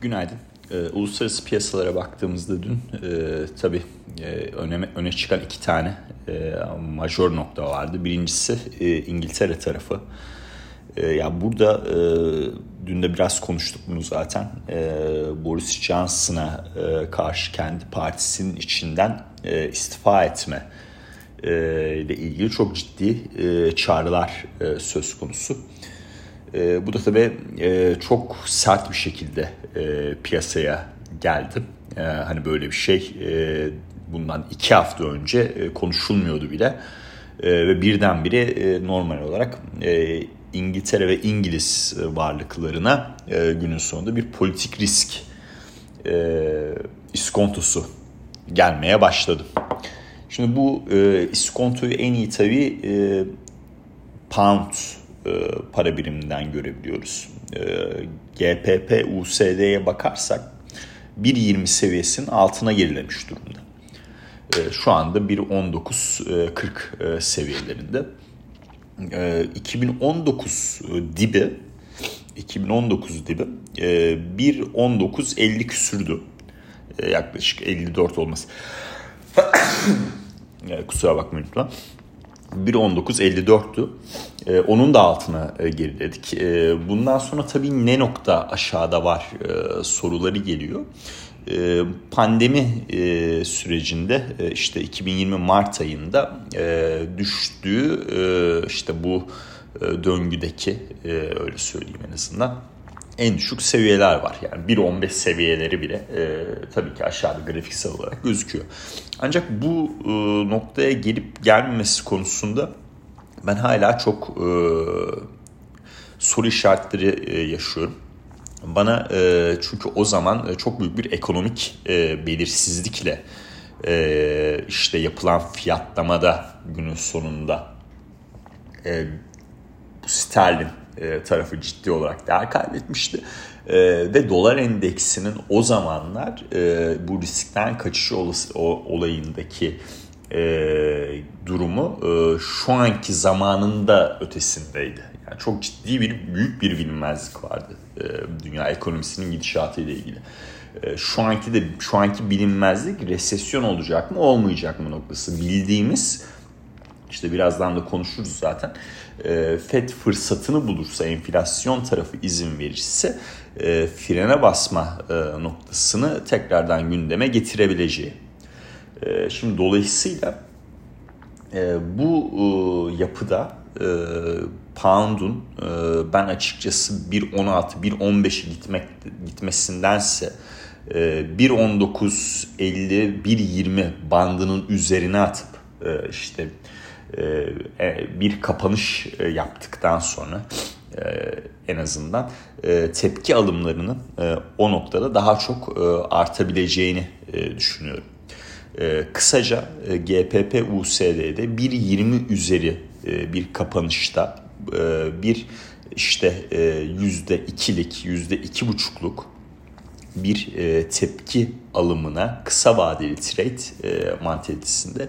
Günaydın. Ee, uluslararası piyasalara baktığımızda dün e, tabii e, öne, öne çıkan iki tane e, majör nokta vardı. Birincisi e, İngiltere tarafı. E, ya burada e, dün de biraz konuştuk bunu zaten. E, Boris Johnson'a e, karşı kendi partisinin içinden e, istifa etme e, ile ilgili çok ciddi e, çağrılar e, söz konusu. E, bu da tabii e, çok sert bir şekilde e, piyasaya geldi. E, hani böyle bir şey e, bundan iki hafta önce e, konuşulmuyordu bile. E, ve birdenbire e, normal olarak e, İngiltere ve İngiliz varlıklarına e, günün sonunda bir politik risk e, iskontosu gelmeye başladı. Şimdi bu e, iskontoyu en iyi tabii e, pound e, para biriminden görebiliyoruz. E, GPP USD'ye bakarsak 1.20 seviyesinin altına gerilemiş durumda. E, şu anda 1.19.40 seviyelerinde. 2019 dibi 2019 dibi 1.19.50 küsürdü. Yaklaşık 54 olması. Kusura bakmayın lütfen. 1.19.54'tü. Ee, onun da altına e, geriledik. E, bundan sonra tabii ne nokta aşağıda var e, soruları geliyor. E, pandemi e, sürecinde e, işte 2020 Mart ayında e, düştüğü e, işte bu e, döngüdeki e, öyle söyleyeyim en azından en düşük seviyeler var. Yani 1.15 seviyeleri bile e, tabii ki aşağıda grafiksel olarak gözüküyor. Ancak bu e, noktaya gelip gelmemesi konusunda ben hala çok e, soru işaretleri e, yaşıyorum. Bana e, çünkü o zaman e, çok büyük bir ekonomik e, belirsizlikle e, işte yapılan fiyatlamada günün sonunda e, sterlin e, tarafı ciddi olarak değer kaybetmişti. E, ve dolar endeksinin o zamanlar e, bu riskten kaçış olası, o, olayındaki e, durumu e, şu anki zamanında ötesindeydi. Yani çok ciddi bir büyük bir bilinmezlik vardı e, dünya ekonomisinin gidişatı ile ilgili. E, şu anki de şu anki bilinmezlik resesyon olacak mı olmayacak mı noktası. Bildiğimiz işte birazdan da konuşuruz zaten. E, FED fırsatını bulursa, enflasyon tarafı izin verirse e, frene basma e, noktasını tekrardan gündeme getirebileceği. E, şimdi dolayısıyla bu yapıda pound'un ben açıkçası 1.16, 1.15'e gitmek gitmesindense e, 1.19, 50, 1.20 bandının üzerine atıp işte bir kapanış e, yaptıktan sonra en azından tepki alımlarının o noktada daha çok artabileceğini düşünüyorum. Kısaca GPP USD'de 1.20 üzeri bir kapanışta bir işte yüzde ikilik, yüzde iki buçukluk bir tepki alımına kısa vadeli trade e, mantalitesinde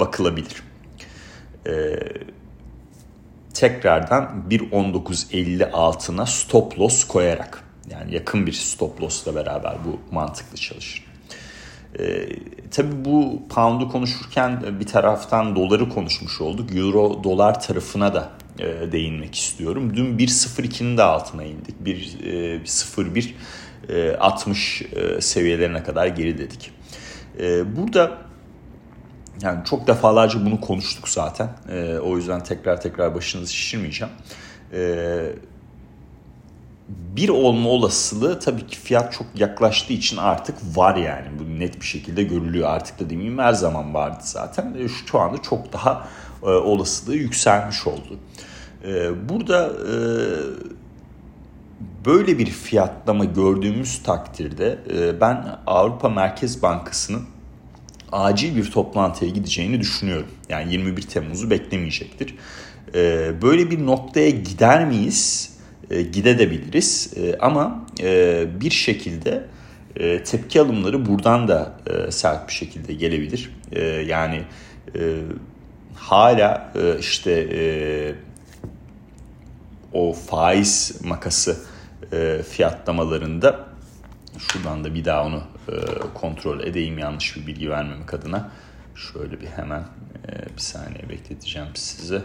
bakılabilir e, tekrardan 1.19.50 altına stop loss koyarak yani yakın bir stop loss'la beraber bu mantıklı çalışır. E, tabii bu pound'u konuşurken bir taraftan doları konuşmuş olduk. Euro dolar tarafına da e, değinmek istiyorum. Dün 1.02'nin de altına indik. 1.01 e, 60 e, e, seviyelerine kadar geriledik. E, burada yani çok defalarca bunu konuştuk zaten. E, o yüzden tekrar tekrar başınızı şişirmeyeceğim. E, bir olma olasılığı tabii ki fiyat çok yaklaştığı için artık var yani. Bu net bir şekilde görülüyor. Artık da demeyeyim her zaman vardı zaten. E, şu anda çok daha e, olasılığı yükselmiş oldu. E, burada e, böyle bir fiyatlama gördüğümüz takdirde e, ben Avrupa Merkez Bankası'nın acil bir toplantıya gideceğini düşünüyorum. Yani 21 Temmuz'u beklemeyecektir. Ee, böyle bir noktaya gider miyiz? Ee, gidebiliriz e, ama e, bir şekilde e, tepki alımları buradan da sert bir şekilde gelebilir. Yani hala işte o faiz makası fiyatlamalarında Şuradan da bir daha onu e, kontrol edeyim yanlış bir bilgi vermemek adına. Şöyle bir hemen e, bir saniye bekleteceğim sizi.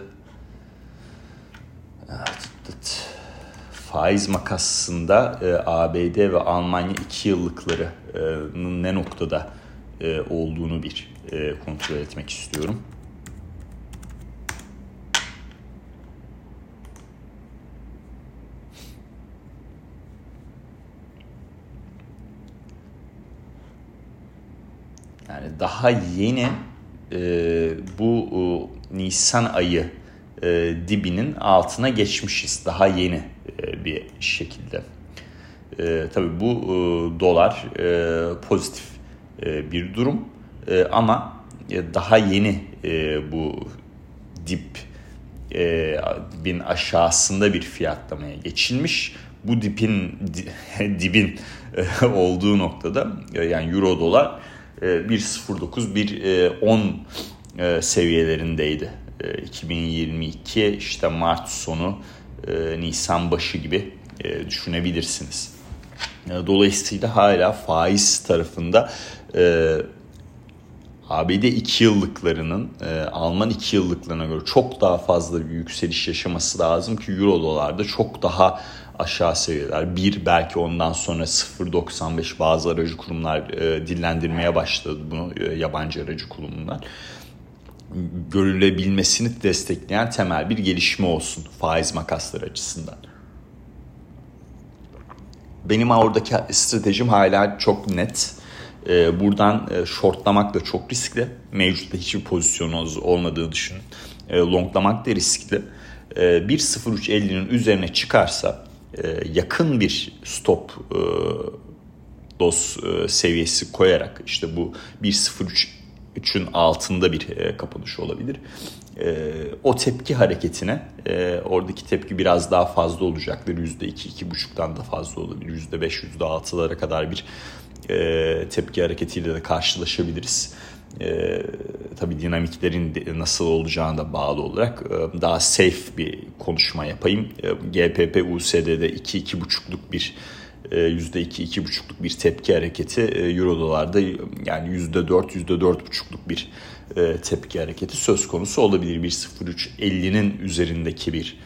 Faiz makasında e, ABD ve Almanya 2 yıllıklarının ne noktada olduğunu bir kontrol etmek istiyorum. Yani daha yeni e, bu e, Nisan ayı e, dibinin altına geçmişiz. Daha yeni e, bir şekilde. E, tabii bu e, dolar e, pozitif e, bir durum e, ama e, daha yeni e, bu dip e, dibin aşağısında bir fiyatlamaya geçilmiş. Bu dipin dibin e, olduğu noktada e, yani euro dolar 1.09 1.10 e, seviyelerindeydi. 2022 işte Mart sonu Nisan başı gibi düşünebilirsiniz. Dolayısıyla hala faiz tarafında ABD 2 yıllıklarının Alman 2 yıllıklarına göre çok daha fazla bir yükseliş yaşaması lazım ki Euro dolarda çok daha aşağı seviyeler. Bir belki ondan sonra 0.95 bazı aracı kurumlar e, dillendirmeye başladı bunu e, yabancı aracı kurumlar. Görülebilmesini destekleyen temel bir gelişme olsun faiz makasları açısından. Benim oradaki stratejim hala çok net. E, buradan e, shortlamak da çok riskli. Mevcutta hiçbir pozisyonunuz olmadığı düşünün. E, longlamak da riskli. E, 1.0350'nin üzerine çıkarsa yakın bir stop e, dos e, seviyesi koyarak işte bu 1.03'ün altında bir kapanış olabilir. O tepki hareketine oradaki tepki biraz daha fazla olacaktır. %2, %2,5'tan da fazla olabilir. %5, %6'lara kadar bir tepki hareketiyle de karşılaşabiliriz e, tabii dinamiklerin nasıl olacağına bağlı olarak e, daha safe bir konuşma yapayım. E, GPP USD'de 2-2,5'luk bir %2-2,5'luk bir tepki hareketi Euro dolarda yani %4 %4,5'luk bir e, tepki hareketi söz konusu olabilir. 1.03.50'nin üzerindeki bir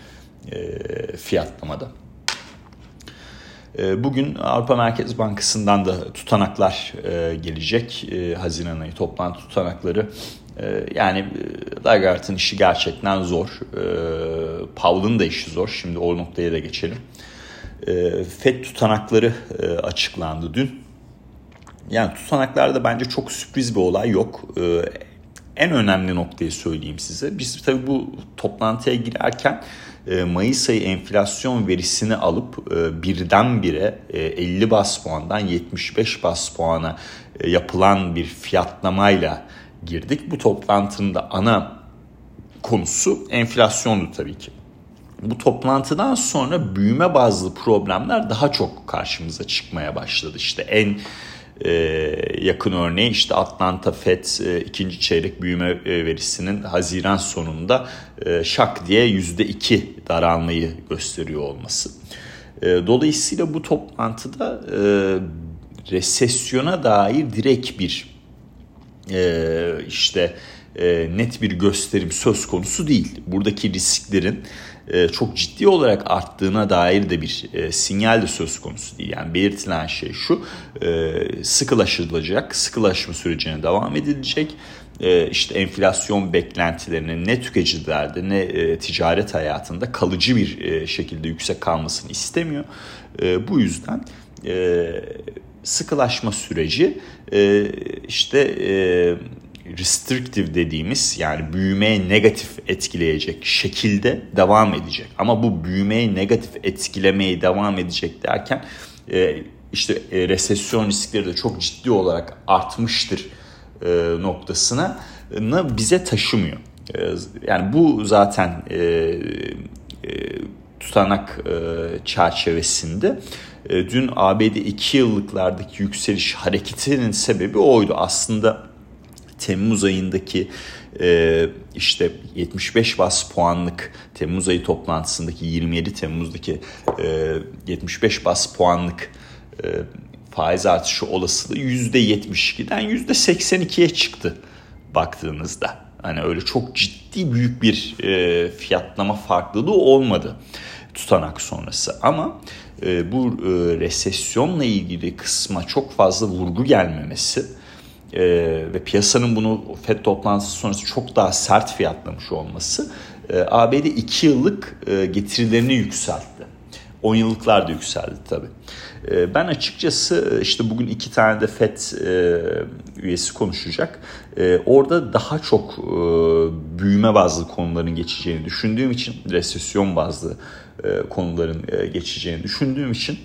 e, fiyatlamada. Ee, bugün Avrupa Merkez Bankası'ndan da tutanaklar e, gelecek. E, Haziran ayı toplantı tutanakları. E, yani Lagarde'ın işi gerçekten zor. Powell'ın da işi zor. Şimdi o noktaya da geçelim. FED tutanakları açıklandı dün. Yani tutanaklarda bence çok sürpriz bir olay yok. En önemli noktayı söyleyeyim size. Biz tabii bu toplantıya girerken e, Mayıs ayı enflasyon verisini alıp e, birdenbire 50 e, bas puandan 75 bas puana yapılan bir fiyatlamayla girdik. Bu toplantının da ana konusu enflasyondu tabii ki. Bu toplantıdan sonra büyüme bazlı problemler daha çok karşımıza çıkmaya başladı. İşte en e, yakın örneği işte Atlanta Fed e, ikinci çeyrek büyüme e, verisinin Haziran sonunda e, şak diye %2 daralmayı gösteriyor olması. E, dolayısıyla bu toplantıda e, resesyona dair direkt bir e, işte e, net bir gösterim söz konusu değil. Buradaki risklerin çok ciddi olarak arttığına dair de bir e, sinyal de söz konusu değil. Yani belirtilen şey şu e, sıkılaşılacak, sıkılaşma sürecine devam edilecek. İşte enflasyon beklentilerinin ne tüketicilerde ne ticaret hayatında kalıcı bir şekilde yüksek kalmasını istemiyor. Bu yüzden sıkılaşma süreci işte restrictive dediğimiz yani büyümeye negatif etkileyecek şekilde devam edecek. Ama bu büyümeye negatif etkilemeye devam edecek derken e, işte e, resesyon riskleri de çok ciddi olarak artmıştır e, noktasına bize taşımıyor. Yani bu zaten tutanak çerçevesinde dün ABD 2 yıllıklardaki yükseliş hareketinin sebebi oydu. Aslında Temmuz ayındaki e, işte 75 bas puanlık Temmuz ayı toplantısındaki 27 Temmuz'daki e, 75 bas puanlık e, faiz artışı olasılığı %72'den %82'ye çıktı baktığınızda. Hani öyle çok ciddi büyük bir e, fiyatlama farklılığı olmadı tutanak sonrası. Ama e, bu e, resesyonla ilgili kısma çok fazla vurgu gelmemesi e, ve piyasanın bunu FED toplantısı sonrası çok daha sert fiyatlamış olması e, ABD 2 yıllık e, getirilerini yükseltti. 10 yıllıklar da yükseldi tabii. E, ben açıkçası e, işte bugün iki tane de FED e, üyesi konuşacak. Orada daha çok büyüme bazlı konuların geçeceğini düşündüğüm için, resesyon bazlı konuların geçeceğini düşündüğüm için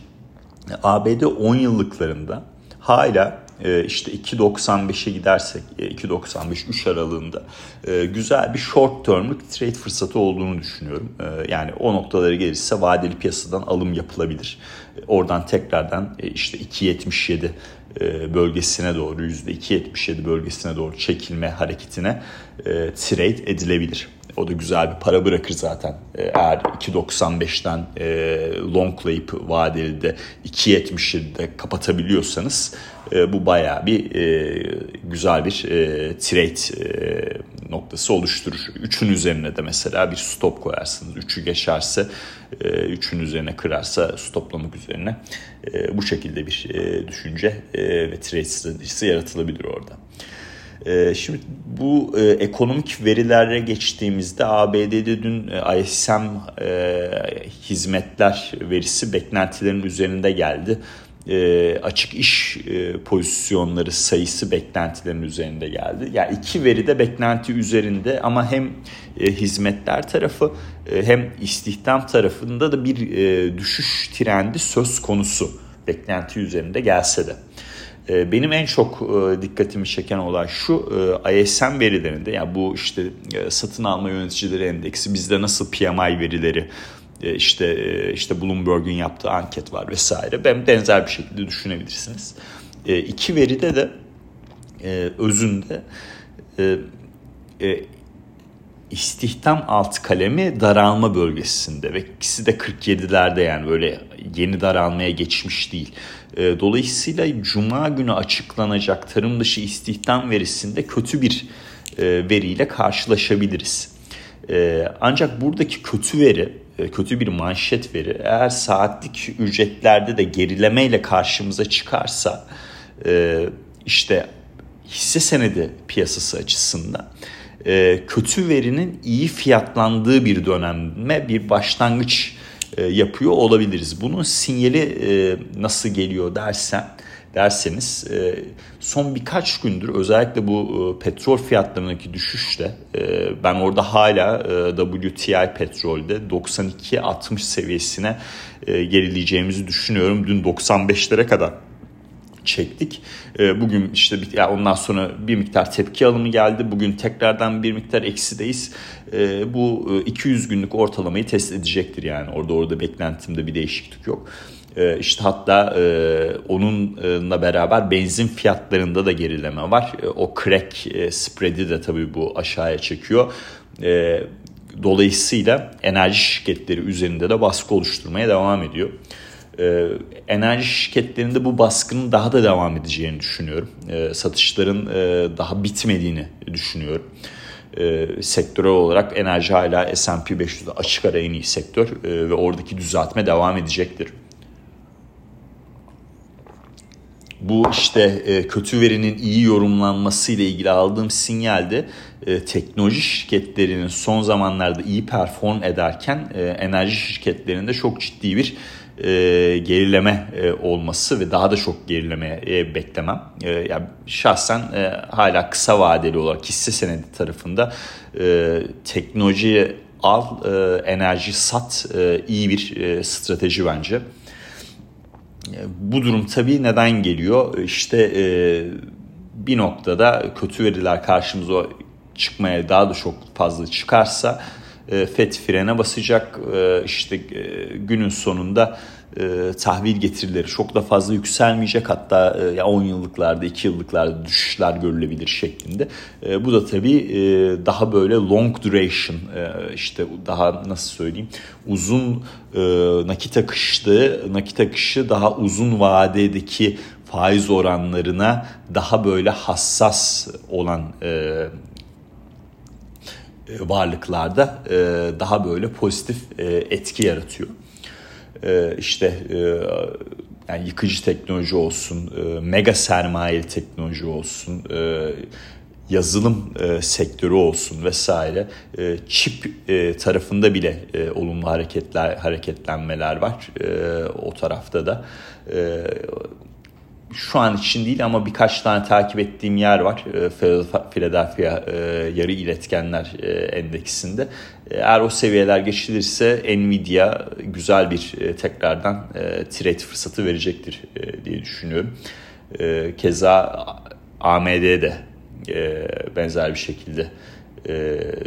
ABD 10 yıllıklarında hala e, işte 2.95'e gidersek 2.95-3 e, aralığında e, güzel bir short term'lük trade fırsatı olduğunu düşünüyorum. Yani o noktalara gelirse vadeli piyasadan alım yapılabilir. Oradan tekrardan işte 2.77 bölgesine doğru %2.77 bölgesine doğru çekilme hareketine trade edilebilir. O da güzel bir para bırakır zaten. Eğer 2.95'ten longlayıp vadeli de 2.77'de kapatabiliyorsanız e, bu bayağı bir e, güzel bir e, trade e, noktası oluşturur. Üçün üzerine de mesela bir stop koyarsınız. Üçü geçerse, e, üçün üzerine kırarsa stoplamak üzerine e, bu şekilde bir e, düşünce e, ve trade stratejisi yaratılabilir orada. E, şimdi bu e, ekonomik verilere geçtiğimizde ABD'de dün e, ISM e, hizmetler verisi beklentilerin üzerinde geldi e, açık iş pozisyonları sayısı beklentilerin üzerinde geldi. Yani iki veri de beklenti üzerinde ama hem hizmetler tarafı hem istihdam tarafında da bir düşüş trendi söz konusu beklenti üzerinde gelse de. E, benim en çok e, dikkatimi çeken olay şu e, ISM verilerinde yani bu işte satın alma yöneticileri endeksi bizde nasıl PMI verileri e, işte e, işte Bloomberg'un yaptığı anket var vesaire. Ben benzer bir şekilde düşünebilirsiniz. E, iki veride de özünde istihdam alt kalemi daralma bölgesinde ve ikisi de 47'lerde yani böyle yeni daralmaya geçmiş değil. Dolayısıyla cuma günü açıklanacak tarım dışı istihdam verisinde kötü bir veriyle karşılaşabiliriz. Ancak buradaki kötü veri e, kötü bir manşet veri eğer saatlik ücretlerde de gerilemeyle karşımıza çıkarsa e, işte hisse senedi piyasası açısından e, kötü verinin iyi fiyatlandığı bir döneme bir başlangıç yapıyor olabiliriz. Bunun sinyali nasıl geliyor dersen derseniz e, son birkaç gündür özellikle bu e, petrol fiyatlarındaki düşüşte e, ben orada hala WTI petrolde 92-60 seviyesine gerileyeceğimizi düşünüyorum. Dün 95'lere kadar çektik. Bugün işte ondan sonra bir miktar tepki alımı geldi. Bugün tekrardan bir miktar eksideyiz. Bu 200 günlük ortalamayı test edecektir yani. Orada orada beklentimde bir değişiklik yok. E, işte hatta e, onunla beraber benzin fiyatlarında da gerileme var. E, o crack e, spread'i de tabii bu aşağıya çekiyor. E, dolayısıyla enerji şirketleri üzerinde de baskı oluşturmaya devam ediyor. E, enerji şirketlerinde bu baskının daha da devam edeceğini düşünüyorum. E, satışların e, daha bitmediğini düşünüyorum. E, sektörel olarak enerji hala S&P 500'de açık ara en iyi sektör e, ve oradaki düzeltme devam edecektir. bu işte e, kötü verinin iyi yorumlanması ile ilgili aldığım sinyalde e, teknoloji şirketlerinin son zamanlarda iyi perform ederken e, enerji şirketlerinde çok ciddi bir gerileme olması ve daha da çok gerilemeye beklemem. yani şahsen hala kısa vadeli olarak hisse senedi tarafında teknoloji al, enerji sat iyi bir strateji bence. Bu durum tabii neden geliyor? İşte e, bir noktada kötü veriler karşımıza çıkmaya daha da çok fazla çıkarsa e, FED frene basacak. E, işte e, günün sonunda e, tahvil getirileri çok da fazla yükselmeyecek. Hatta e, ya 10 yıllıklarda 2 yıllıklarda düşüşler görülebilir şeklinde. E, bu da tabii e, daha böyle long duration e, işte daha nasıl söyleyeyim uzun e, nakit akışlı nakit akışı daha uzun vadedeki faiz oranlarına daha böyle hassas olan e, varlıklarda e, daha böyle pozitif e, etki yaratıyor. E, işte e, yani yıkıcı teknoloji olsun, e, mega sermayeli teknoloji olsun, e, yazılım e, sektörü olsun vesaire e, çip e, tarafında bile e, olumlu hareketler hareketlenmeler var e, o tarafta da e, şu an için değil ama birkaç tane takip ettiğim yer var. Ee, Philadelphia e, yarı iletkenler e, endeksinde. Eğer o seviyeler geçilirse Nvidia güzel bir e, tekrardan trade fırsatı verecektir diye düşünüyorum. Keza AMD de benzer bir şekilde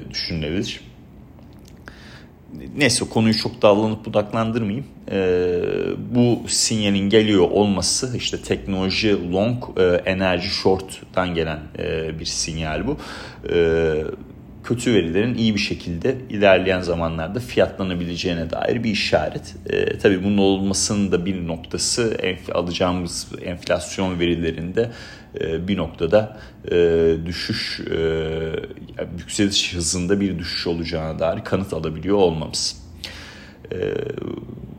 düşünülebilir. Neyse konuyu çok dallanıp budaklandırmayayım. Ee, bu sinyalin geliyor olması işte teknoloji long, e, enerji short'tan gelen e, bir sinyal bu. E, kötü verilerin iyi bir şekilde ilerleyen zamanlarda fiyatlanabileceğine dair bir işaret. E, tabii bunun olmasının da bir noktası enf alacağımız enflasyon verilerinde e, bir noktada e, düşüş, e, yükseliş hızında bir düşüş olacağına dair kanıt alabiliyor olmamız. E,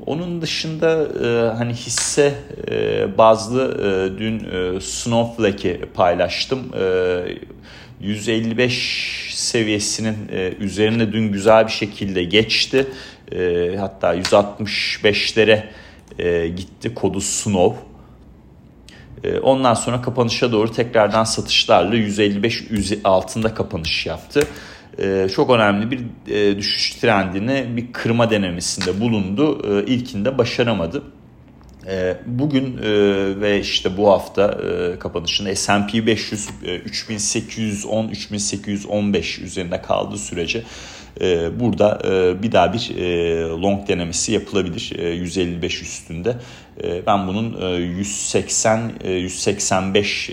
onun dışında e, hani hisse e, bazlı e, dün e, Snowflake'i paylaştım. E, 155 seviyesinin e, üzerine dün güzel bir şekilde geçti. E, hatta 165'lere e, gitti kodu Snow. Ondan sonra kapanışa doğru tekrardan satışlarla 155 altında kapanış yaptı. Çok önemli bir düşüş trendini bir kırma denemesinde bulundu. İlkinde başaramadı. Ee, bugün e, ve işte bu hafta kapanışında S&P 500 3810-3815 üzerinde kaldığı sürece e, burada bir daha bir long denemesi yapılabilir 155 üstünde. Ben bunun 180 185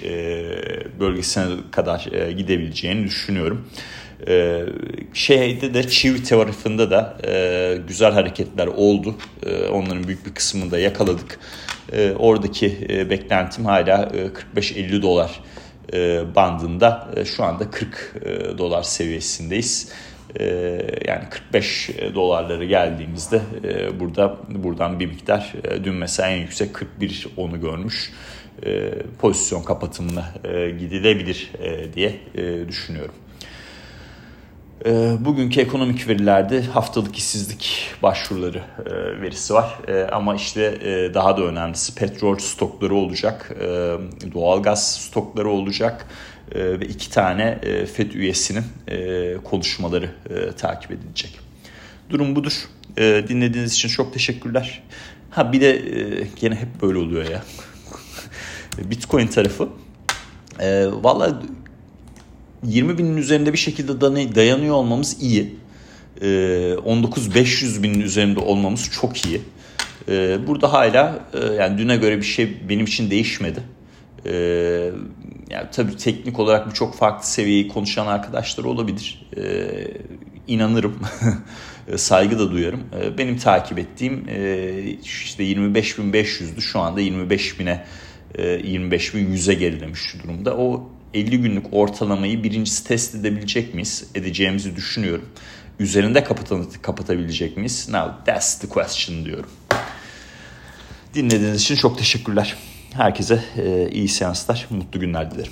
bölgesine kadar gidebileceğini düşünüyorum. Ee, şeyde de Çivi tarafında da e, güzel hareketler oldu. E, onların büyük bir kısmını da yakaladık. E, oradaki e, beklentim hala e, 45-50 dolar e, bandında. E, şu anda 40 e, dolar seviyesindeyiz. E, yani 45 dolarları geldiğimizde e, burada buradan bir miktar e, dün mesela en yüksek 41 onu görmüş. E, pozisyon kapatımına gidilebilir diye düşünüyorum. Ee, bugünkü ekonomik verilerde haftalık işsizlik başvuruları verisi var. Ama işte daha da önemlisi petrol stokları olacak, doğalgaz stokları olacak ve iki tane FED üyesinin konuşmaları takip edilecek. Durum budur. Dinlediğiniz için çok teşekkürler. Ha bir de gene hep böyle oluyor ya. Bitcoin tarafı. Valla 20 binin üzerinde bir şekilde dayanıyor olmamız iyi. 19-500 ee, binin üzerinde olmamız çok iyi. Burada hala e, yani düne göre bir şey benim için değişmedi. Ee, yani tabii teknik olarak birçok farklı seviyeyi konuşan arkadaşlar olabilir. İnanırım. Saygı da duyarım. Benim takip ettiğim e, işte 25.500'dü şu anda 25.000'e 25.100'e gerilemiş durumda. O 50 günlük ortalamayı birincisi test edebilecek miyiz? Edeceğimizi düşünüyorum. Üzerinde kapatabilecek miyiz? Now that's the question diyorum. Dinlediğiniz için çok teşekkürler. Herkese iyi seanslar, mutlu günler dilerim.